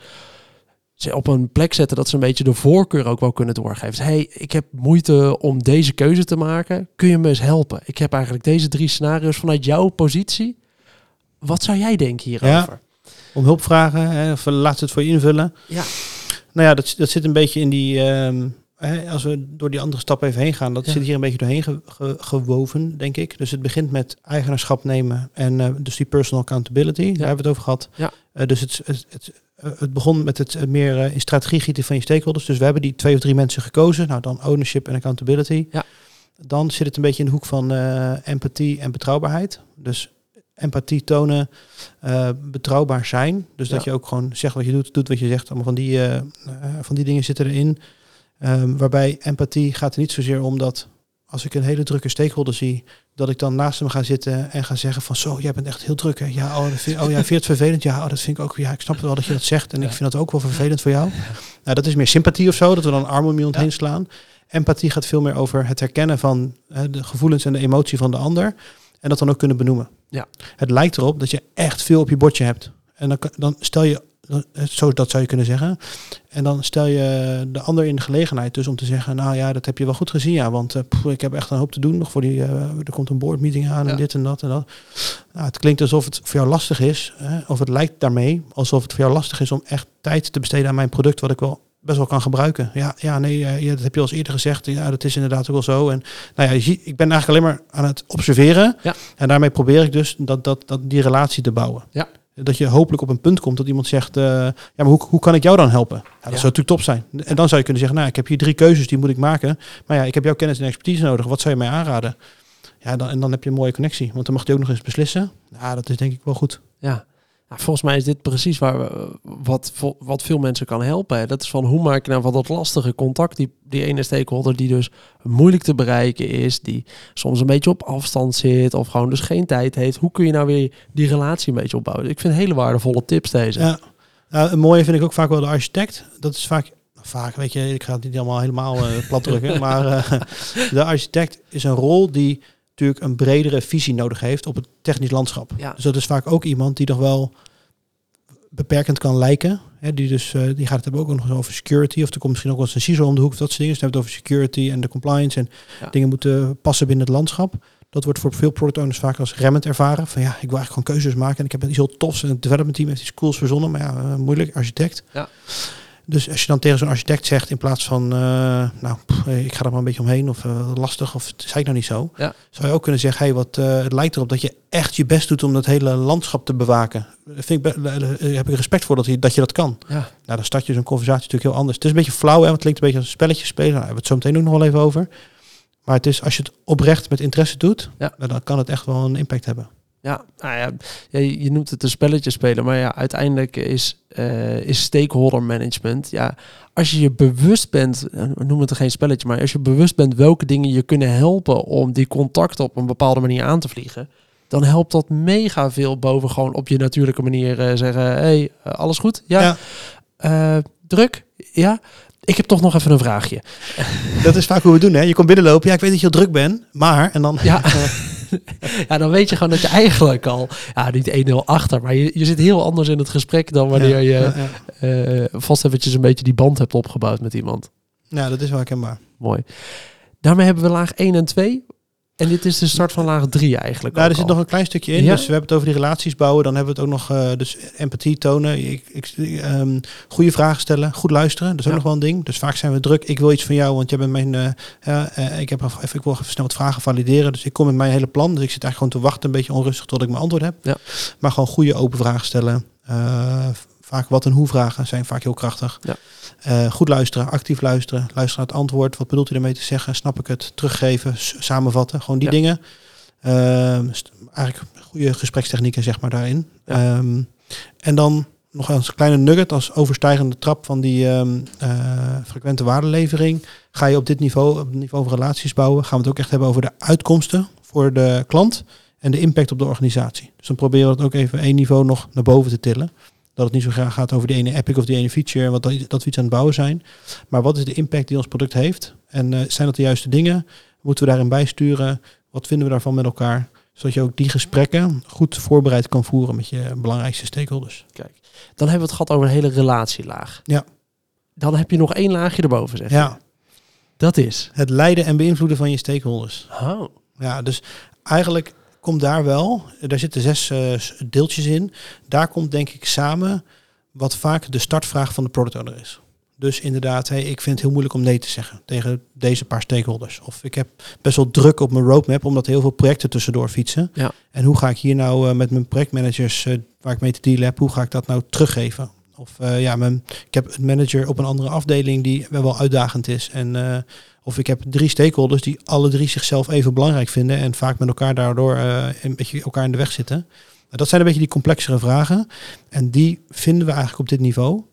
ze op een plek zetten dat ze een beetje de voorkeur ook wel kunnen doorgeven. hey, ik heb moeite om deze keuze te maken. Kun je me eens helpen? Ik heb eigenlijk deze drie scenario's vanuit jouw positie. Wat zou jij denken hierover? Om hulp vragen, hè, of laat ze het voor je invullen. Ja. Nou ja, dat, dat zit een beetje in die... ehm, hè, als we door die andere stap even heen gaan, dat Ja. zit hier een beetje doorheen ge- ge- gewoven, denk ik. Dus het begint met eigenaarschap nemen en eh, dus die personal accountability, daar hebben we het over gehad. Ja. Eh, dus het, het, het, het begon met het eh, meer eh, in strategie gieten van je stakeholders. Dus we hebben die twee of drie mensen gekozen. Nou, dan ownership en accountability. Ja. Dan zit het een beetje in de hoek van eh, empathie en betrouwbaarheid. Dus empathie tonen, eh, betrouwbaar zijn. Dus dat je ook gewoon zegt wat je doet, doet wat je zegt. Allemaal van die, eh, eh, van die dingen zitten erin. Ehm, waarbij empathie gaat er niet zozeer om dat als ik een hele drukke stakeholder zie, dat ik dan naast hem ga zitten en ga zeggen van zo, jij bent echt heel druk hè. Ja, oh, dat vind, oh ja, vind je het vervelend? Ja, oh, dat vind ik ook. Ja, ik snap het wel dat je dat zegt en ik vind dat ook wel vervelend voor jou. Nou, dat is meer sympathie of zo, dat we dan een arm om iemand Ja. heen slaan. Empathie gaat veel meer over het herkennen van hè, de gevoelens en de emotie van de ander. en dat dan ook kunnen benoemen. Ja. Het lijkt erop dat je echt veel op je bordje hebt. En dan, dan stel je, zo dat zou je kunnen zeggen. En dan stel je de ander in de gelegenheid dus om te zeggen, nou ja, dat heb je wel goed gezien, ja, want eh, pff, ik heb echt een hoop te doen nog voor die, eh, er komt een boardmeeting aan Ja. en dit en dat en dat. Nou, het klinkt alsof het voor jou lastig is, hè, of het lijkt daarmee alsof het voor jou lastig is om echt tijd te besteden aan mijn product, wat ik wel best wel kan gebruiken. Ja, ja nee, eh, ja, dat heb je al eens eerder gezegd. Ja, dat is inderdaad ook wel zo. En nou ja, je ziet, ik ben eigenlijk alleen maar aan het observeren. Ja. En daarmee probeer ik dus dat, dat, dat die relatie te bouwen. Ja. Dat je hopelijk op een punt komt dat iemand zegt, eh, ja, maar hoe, hoe kan ik jou dan helpen? Ja, dat Ja. zou natuurlijk top zijn. En dan zou je kunnen zeggen, nou, ik heb hier drie keuzes, die moet ik maken. Maar ja, ik heb jouw kennis en expertise nodig. Wat zou je mij aanraden? Ja, dan, en dan heb je een mooie connectie. Want dan mag je ook nog eens beslissen. Ja, dat is denk ik wel goed. Ja. Nou, volgens mij is dit precies waar we, wat, wat veel mensen kan helpen. Dat is van hoe maak je nou van dat lastige contact, die, die ene stakeholder die dus moeilijk te bereiken is, die soms een beetje op afstand zit of gewoon dus geen tijd heeft. Hoe kun je nou weer die relatie een beetje opbouwen? Ik vind hele waardevolle tips deze. Ja. Nou, een mooie vind ik ook vaak wel de architect. Dat is vaak, vaak weet je, ik ga het niet allemaal helemaal eh, plat drukken. maar eh, de architect is een rol die natuurlijk een bredere visie nodig heeft op het technisch landschap. Ja. Dus dat is vaak ook iemand die nog wel beperkend kan lijken. Hè, die, dus, eh, die gaat het hebben ook nog eens over security. Of er komt misschien ook wel eens een CISO om de hoek. of Dat soort dingen. Dus hebben het over security en de compliance. En Ja. dingen moeten passen binnen het landschap. Dat wordt voor veel product owners vaak als remmend ervaren. Van ja, ik wil eigenlijk gewoon keuzes maken. En ik heb iets heel tofs. En het development team heeft iets cools verzonnen. Maar ja, eh, moeilijk, architect. Ja. Dus als je dan tegen zo'n architect zegt in plaats van, eh, nou, pff, ik ga er maar een beetje omheen of eh, lastig of het zei ik nou niet zo, Ja. zou je ook kunnen zeggen, hey, wat, eh, het lijkt erop dat je echt je best doet om dat hele landschap te bewaken. Daar Vind ik, heb ik respect voor dat je, dat je dat kan. Ja. Nou, dan start je zo'n conversatie natuurlijk heel anders. Het is een beetje flauw, hè, want het klinkt een beetje als een spelletje spelen. Nou, daar hebben we het zo meteen ook nog wel even over. Maar het is, als je het oprecht met interesse doet, Ja. nou, dan kan het echt wel een impact hebben. Ja, nou ja, ja, je je noemt het een spelletje spelen, maar ja, uiteindelijk is, eh, is stakeholder management. Ja, als je je bewust bent, eh, we noemen het geen spelletje, maar als je bewust bent welke dingen je kunnen helpen om die contacten op een bepaalde manier aan te vliegen, dan helpt dat mega veel boven gewoon op je natuurlijke manier eh, zeggen: hey, alles goed? Ja. Ja. Druk? Ja. Ik heb toch nog even een vraagje. Dat is vaak hoe we doen. Hè? Je komt binnenlopen, ja, ik weet dat je druk bent, maar... En dan, Ja. ja, dan weet je gewoon dat je eigenlijk al, ja, niet 1-0 achter, maar je, je zit heel anders in het gesprek dan wanneer je eh, vast eventjes een beetje die band hebt opgebouwd met iemand. Ja, dat is wel herkenbaar. Mooi. Daarmee hebben we laag 1 en 2. En dit is de start van laag 3 eigenlijk. Nou, ook er zit al. nog een klein stukje in. Ja? Dus we hebben het over die relaties bouwen. Dan hebben we het ook nog uh, dus empathie tonen. Ik, ik, um, goede vragen stellen. Goed luisteren. Dat is ook Ja. nog wel een ding. Dus vaak zijn we druk. Ik wil iets van jou, want jij bent mijn... Uh, uh, ik, heb even, ik wil even snel wat vragen valideren. Dus ik kom met mijn hele plan. Dus ik zit eigenlijk gewoon te wachten. Een beetje onrustig tot ik mijn antwoord heb. Ja. Maar gewoon goede open vragen stellen. Vaak wat en hoe vragen zijn vaak heel krachtig. Ja. Uh, goed luisteren, actief luisteren, luisteren naar het antwoord. Wat bedoelt u ermee te zeggen? Snap ik het? Teruggeven, samenvatten. Gewoon die ja. dingen. Uh, eigenlijk goede gesprekstechnieken, zeg maar, daarin. Ja. Um, en dan nog als kleine nugget, als overstijgende trap van die um, uh, frequente waardelevering. Ga je op dit niveau, op het niveau van relaties bouwen, gaan we het ook echt hebben over de uitkomsten voor de klant en de impact op de organisatie. Dus dan proberen we het ook even één niveau nog naar boven te tillen. Dat het niet zo graag gaat over die ene epic of die ene feature, wat dat, dat we iets aan het bouwen zijn. Maar wat is de impact die ons product heeft? En uh, zijn dat de juiste dingen? Moeten we daarin bijsturen? Wat vinden we daarvan met elkaar? Zodat je ook die gesprekken goed voorbereid kan voeren met je belangrijkste stakeholders. Kijk, dan hebben we het gehad over een hele relatielaag. Ja. Dan heb je nog één laagje erboven, zeg Ja. Dat is? Het leiden en beïnvloeden van je stakeholders. Oh. Ja, dus eigenlijk komt daar wel, daar zitten zes uh, deeltjes in. Daar komt denk ik samen wat vaak de startvraag van de product owner is. Dus inderdaad, hey, ik vind het heel moeilijk om nee te zeggen tegen deze paar stakeholders. Of ik heb best wel druk op mijn roadmap, omdat heel veel projecten tussendoor fietsen. Ja. En hoe ga ik hier nou uh, met mijn projectmanagers, uh, waar ik mee te dealen heb, hoe ga ik dat nou teruggeven? Of uh, ja, mijn, ik heb een manager op een andere afdeling die wel uitdagend is. En, of ik heb drie stakeholders die alle drie zichzelf even belangrijk vinden en vaak met elkaar daardoor uh, een beetje elkaar in de weg zitten. Dat zijn een beetje die complexere vragen. En die vinden we eigenlijk op dit niveau.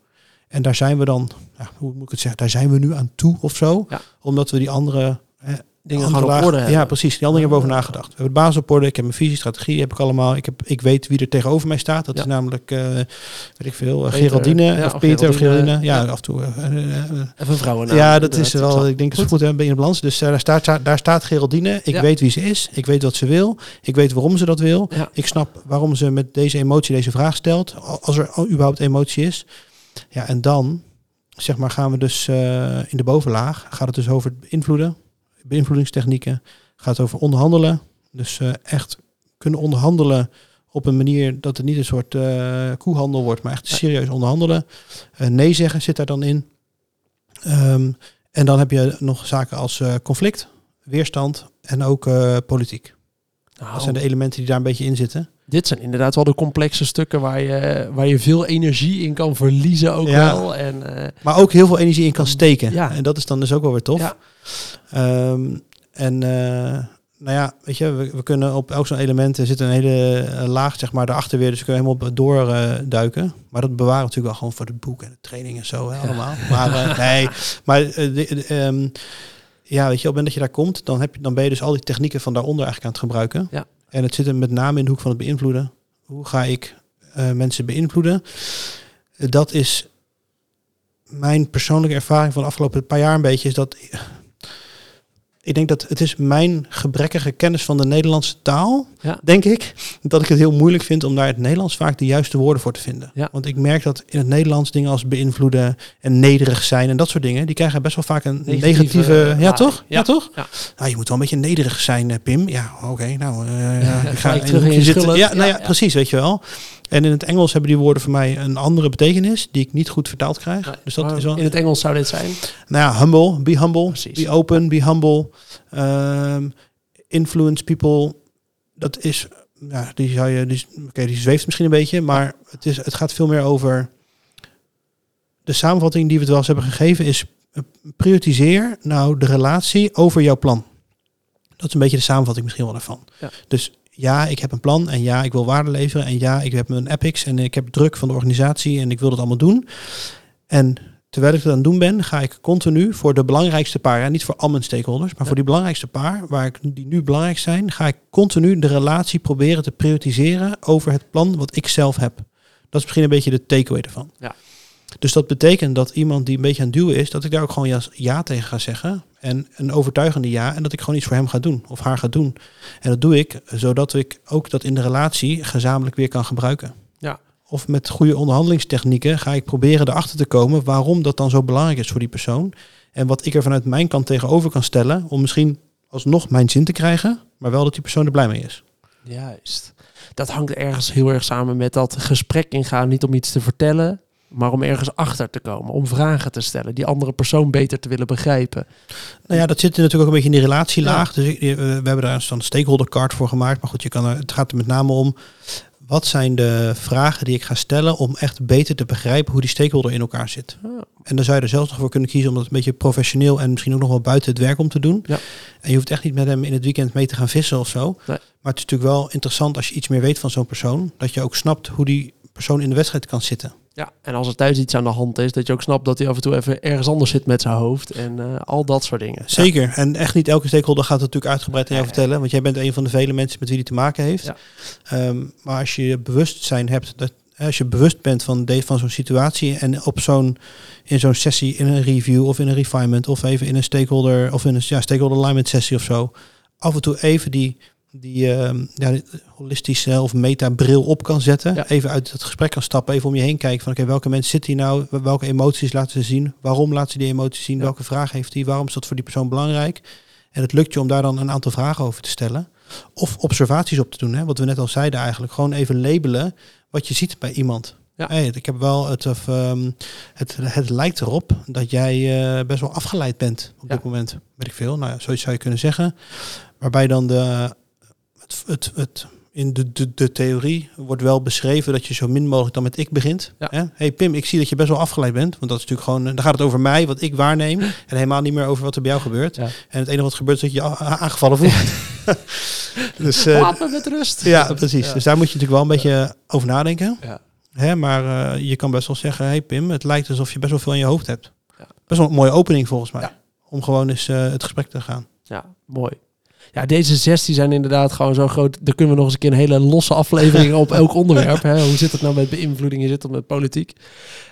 En daar zijn we dan, ja, hoe moet ik het zeggen, daar zijn we nu aan toe of zo. Ja. Omdat we die andere, eh, dingen gewoon op orde hebben. Ja, precies. Die andere dingen hebben over nagedacht. We hebben de basis op orde. Ik heb mijn visie, strategie, heb ik allemaal. Ik, heb, ik weet wie er tegenover mij staat. Dat Ja. is namelijk, eh, weet ik veel, eh, Peter, Geraldine ja, of of Peter of Geraldine, Geraldine. Ja, ja. af en toe. eh, eh, eh, Even vrouwen. ja, dat is wel, ik denk dat is goed hè, in de balans. Dus eh, daar, staat, daar staat Geraldine. Ik weet wie ze is. Ik weet wat ze wil. Ik weet waarom ze dat wil. Ik snap waarom ze met deze emotie deze vraag stelt. Als er überhaupt emotie is. Ja, en dan, zeg maar, gaan we dus eh, in de bovenlaag. Gaat het dus over het beïnvloeden. Beïnvloedingstechnieken. Gaat over onderhandelen. Dus eh, echt kunnen onderhandelen op een manier dat het niet een soort eh, koehandel wordt, maar echt serieus onderhandelen. Eh, nee zeggen zit daar dan in. Ehm, en dan heb je nog zaken als conflict, weerstand en ook politiek. Nou, Dat zijn de elementen die daar een beetje in zitten. Dit zijn inderdaad wel de complexe stukken waar je, waar je veel energie in kan verliezen ook Ja. wel. En, Maar ook heel veel energie in kan steken. Ja. En dat is dan dus ook wel weer tof. Ja. Ehm, en eh, nou ja, weet je, we, we kunnen op elk zo'n element er zit een hele eh, laag, zeg maar, daarachter weer. Dus we kunnen helemaal doorduiken. duiken. maar dat bewaren we natuurlijk wel gewoon voor het boek en de training en zo, hè, allemaal. Maar eh, nee, maar eh, de- de, ehm, ja, weet je, op het moment dat je daar komt, dan, heb je, dan ben je dus al die technieken van daaronder eigenlijk aan het gebruiken. Ja. En het zit hem met name in de hoek van het beïnvloeden. Hoe ga ik eh, mensen beïnvloeden? Eh, dat is mijn persoonlijke ervaring van de afgelopen paar jaar een beetje is dat ik denk dat het is mijn gebrekkige kennis van de Nederlandse taal, Ja. denk ik, dat ik het heel moeilijk vind om daar het Nederlands vaak de juiste woorden voor te vinden. Ja. Want ik merk dat in het Nederlands dingen als beïnvloeden en nederig zijn en dat soort dingen, die krijgen best wel vaak een Negatieve, negatieve, ja toch? Ja, toch? Ja. Nou, je moet wel een beetje nederig zijn, eh, Pim. Ja, oké, nou, eh, ja, ik ga terug in je zitten. Ja, nou ja. precies, weet je wel. En in het Engels hebben die woorden voor mij een andere betekenis die ik niet goed vertaald krijg. Nee, dus dat is wel In het Engels zou dit zijn. nou ja, humble, be humble, Precies. be open, be humble. Ehm, influence people, dat is, ja, die zou je, die, oké, die zweeft misschien een beetje, maar het, is, het gaat veel meer over. De samenvatting die we het wel eens hebben gegeven is: eh, prioritiseer nou de relatie over jouw plan. Dat is een beetje de samenvatting misschien wel daarvan. Ja. Dus ja, ik heb een plan en ja, ik wil waarde leveren en ja, ik heb een epics en ik heb druk van de organisatie en ik wil dat allemaal doen. En terwijl ik dat aan het doen ben, ga ik continu voor de belangrijkste paar, ja, niet voor al mijn stakeholders, maar Ja. voor die belangrijkste paar, waar ik, die nu belangrijk zijn, ga ik continu de relatie proberen te prioritiseren over het plan wat ik zelf heb. Dat is misschien een beetje de takeaway ervan. Ja. Dus dat betekent dat iemand die een beetje aan het duwen is, dat ik daar ook gewoon ja, ja tegen ga zeggen. En een overtuigende ja. En dat ik gewoon iets voor hem ga doen of haar ga doen. En dat doe ik zodat ik ook dat in de relatie gezamenlijk weer kan gebruiken. Ja. Of met goede onderhandelingstechnieken ga ik proberen erachter te komen waarom dat dan zo belangrijk is voor die persoon. En wat ik er vanuit mijn kant tegenover kan stellen om misschien alsnog mijn zin te krijgen, maar wel dat die persoon er blij mee is. Juist. Dat hangt ergens heel erg samen met dat gesprek ingaan. Niet om iets te vertellen, maar om ergens achter te komen. Om vragen te stellen. Die andere persoon beter te willen begrijpen. Nou ja, dat zit natuurlijk ook een beetje in die relatielaag. Dus ik- eh, we hebben daar een stakeholder card voor gemaakt. Maar goed, je kan er, het gaat er met name om. Wat zijn de vragen die ik ga stellen om echt beter te begrijpen hoe die stakeholder in elkaar zit? En dan zou je er zelfs nog voor kunnen kiezen om dat een beetje professioneel en misschien ook nog wel buiten het werk om te doen. Ja. En je hoeft echt niet met hem in het weekend mee te gaan vissen of zo. Nee. Maar het is natuurlijk wel interessant als je iets meer weet van zo'n persoon. Dat je ook snapt hoe die persoon in de wedstrijd kan zitten. Ja, en als er thuis iets aan de hand is, dat je ook snapt dat hij af en toe even ergens anders zit met zijn hoofd. En eh, al dat soort dingen. Zeker. En echt niet elke stakeholder gaat het natuurlijk uitgebreid aan jou vertellen. Want jij bent een van de vele mensen met wie die te maken heeft. Ja. Ehm, maar als je bewustzijn hebt, dat, als je bewust bent van, de, van zo'n situatie en op zo'n, in zo'n sessie, in een review of in een refinement of even in een stakeholder of in een ja, stakeholder alignment sessie of zo, af en toe even die, die ehm, ja, holistische of meta-bril op kan zetten. Ja. Even uit het gesprek kan stappen, even om je heen kijken van oké, welke mensen zitten hier nou, welke emoties laten ze zien, waarom laten ze die emoties zien, Ja. welke vraag heeft hij, waarom is dat voor die persoon belangrijk. En het lukt je om daar dan een aantal vragen over te stellen. Of observaties op te doen. Hè? Wat we net al zeiden eigenlijk. Gewoon even labelen wat je ziet bij iemand. Ja. Hey, ik heb wel het, of, ehm, het, het lijkt erop dat jij eh, best wel afgeleid bent op Ja. dit moment. Weet ik veel. Nou ja, zoiets zou je kunnen zeggen. Waarbij dan de, het, het, het, in de, de, de theorie wordt wel beschreven dat je zo min mogelijk dan met ik begint. Ja. Hè? Hey Pim, ik zie dat je best wel afgeleid bent. Want dat is natuurlijk gewoon, dan gaat het over mij, wat ik waarneem. En helemaal niet meer over wat er bij jou gebeurt. Ja. En het enige wat gebeurt is dat je aangevallen voelt. dus eh, Laat me met rust. ja, precies. Ja. Dus daar moet je natuurlijk wel een beetje over nadenken. Ja. Hè, maar eh, je kan best wel zeggen, hey Pim, het lijkt alsof je best wel veel in je hoofd hebt. Ja. Best wel een mooie opening volgens mij. Ja. Om gewoon eens eh, het gesprek te gaan. Ja, Mooi. Ja, deze zes die zijn inderdaad gewoon zo groot. Daar kunnen we nog eens een keer een hele losse aflevering op elk onderwerp. Hè? Hoe zit het nou met beïnvloeding? Hoe zit het met politiek?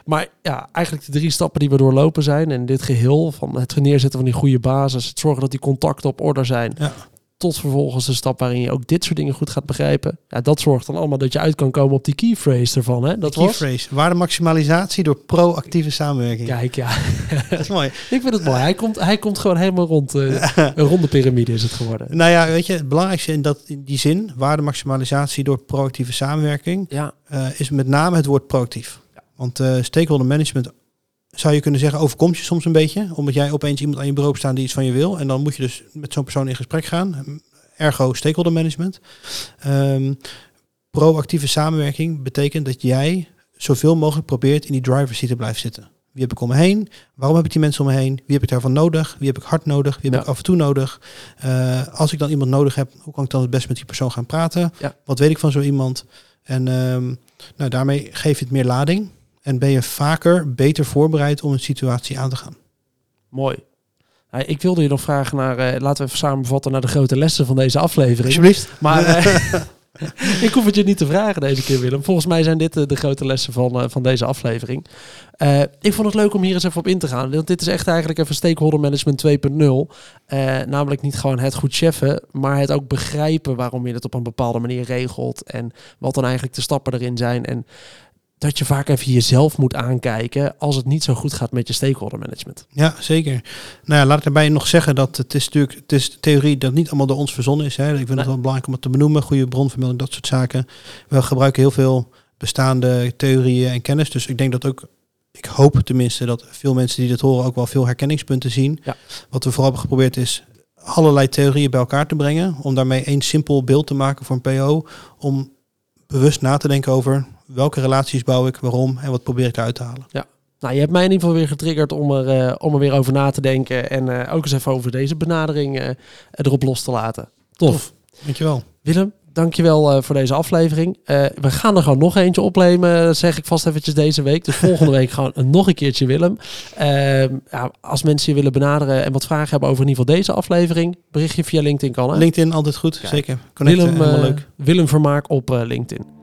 Maar ja, eigenlijk de drie stappen die we doorlopen zijn. En dit geheel van het neerzetten van die goede basis. Het zorgen dat die contacten op orde zijn. Ja. Tot vervolgens de stap waarin je ook dit soort dingen goed gaat begrijpen. Ja, dat zorgt dan allemaal dat je uit kan komen op die key phrase ervan. Hè? Dat phrase. Waardemaximalisatie door proactieve samenwerking. Kijk, ja. Dat is mooi. Ik vind het mooi. Hij komt, hij komt gewoon helemaal rond. eh, een ronde piramide is het geworden. Nou ja, weet je, het belangrijkste in, dat, in die zin, waardemaximalisatie door proactieve samenwerking, Ja, eh, is met name het woord proactief. Want eh, stakeholder management zou je kunnen zeggen, overkomt je soms een beetje. Omdat jij opeens iemand aan je bureau staan die iets van je wil. En dan moet je dus met zo'n persoon in gesprek gaan. Ergo stakeholder management. Ehm, proactieve samenwerking betekent dat jij zoveel mogelijk probeert in die driver's seat te blijven zitten. Wie heb ik om me heen? Waarom heb ik die mensen om me heen? Wie heb ik daarvan nodig? Wie heb ik hard nodig? Wie heb Ja. ik af en toe nodig? Eh, als ik dan iemand nodig heb, hoe kan ik dan het best met die persoon gaan praten? Ja. Wat weet ik van zo iemand? En ehm, nou, daarmee geef je het meer lading. En ben je vaker beter voorbereid om een situatie aan te gaan. mooi. Ik wilde je nog vragen naar, eh, laten we even samenvatten naar de grote lessen van deze aflevering. Alsjeblieft. Maar eh, ik hoef het je niet te vragen deze keer, Willem. Volgens mij zijn dit eh, de grote lessen van, van deze aflevering. Ik vond het leuk om hier eens even op in te gaan. Want dit is echt eigenlijk even stakeholder management 2.0. Eh, namelijk niet gewoon het goed cheffen, maar het ook begrijpen waarom je het op een bepaalde manier regelt. En wat dan eigenlijk de stappen erin zijn. En dat je vaak even jezelf moet aankijken als het niet zo goed gaat met je stakeholder management. Ja, zeker. Nou ja, laat ik daarbij nog zeggen dat het is natuurlijk het is theorie dat niet allemaal door ons verzonnen is. Hè. Ik vind Nee. het wel belangrijk om het te benoemen. Goede bronvermelding, dat soort zaken. We gebruiken heel veel bestaande theorieën en kennis. Dus ik denk dat ook, ik hoop tenminste dat veel mensen die dit horen ook wel veel herkenningspunten zien. Ja. Wat we vooral hebben geprobeerd is allerlei theorieën bij elkaar te brengen. Om daarmee één simpel beeld te maken voor een PO. Om bewust na te denken over welke relaties bouw ik, waarom en wat probeer ik eruit te halen. Nou, je hebt mij in ieder geval weer getriggerd om er, eh, om er weer over na te denken. En eh, ook eens even over deze benadering eh, erop los te laten. Tof. Tof. Dankjewel. Willem, dankjewel voor deze aflevering. We gaan er gewoon nog eentje opnemen, zeg ik vast eventjes deze week. Dus volgende week gewoon nog een keertje Willem. Ehm, ja, als mensen je willen benaderen en wat vragen hebben over in ieder geval deze aflevering, berichtje via LinkedIn kan. Hè? LinkedIn altijd goed, Kijk. zeker. Connecten, Willem, leuk. Willem Vermaak op LinkedIn.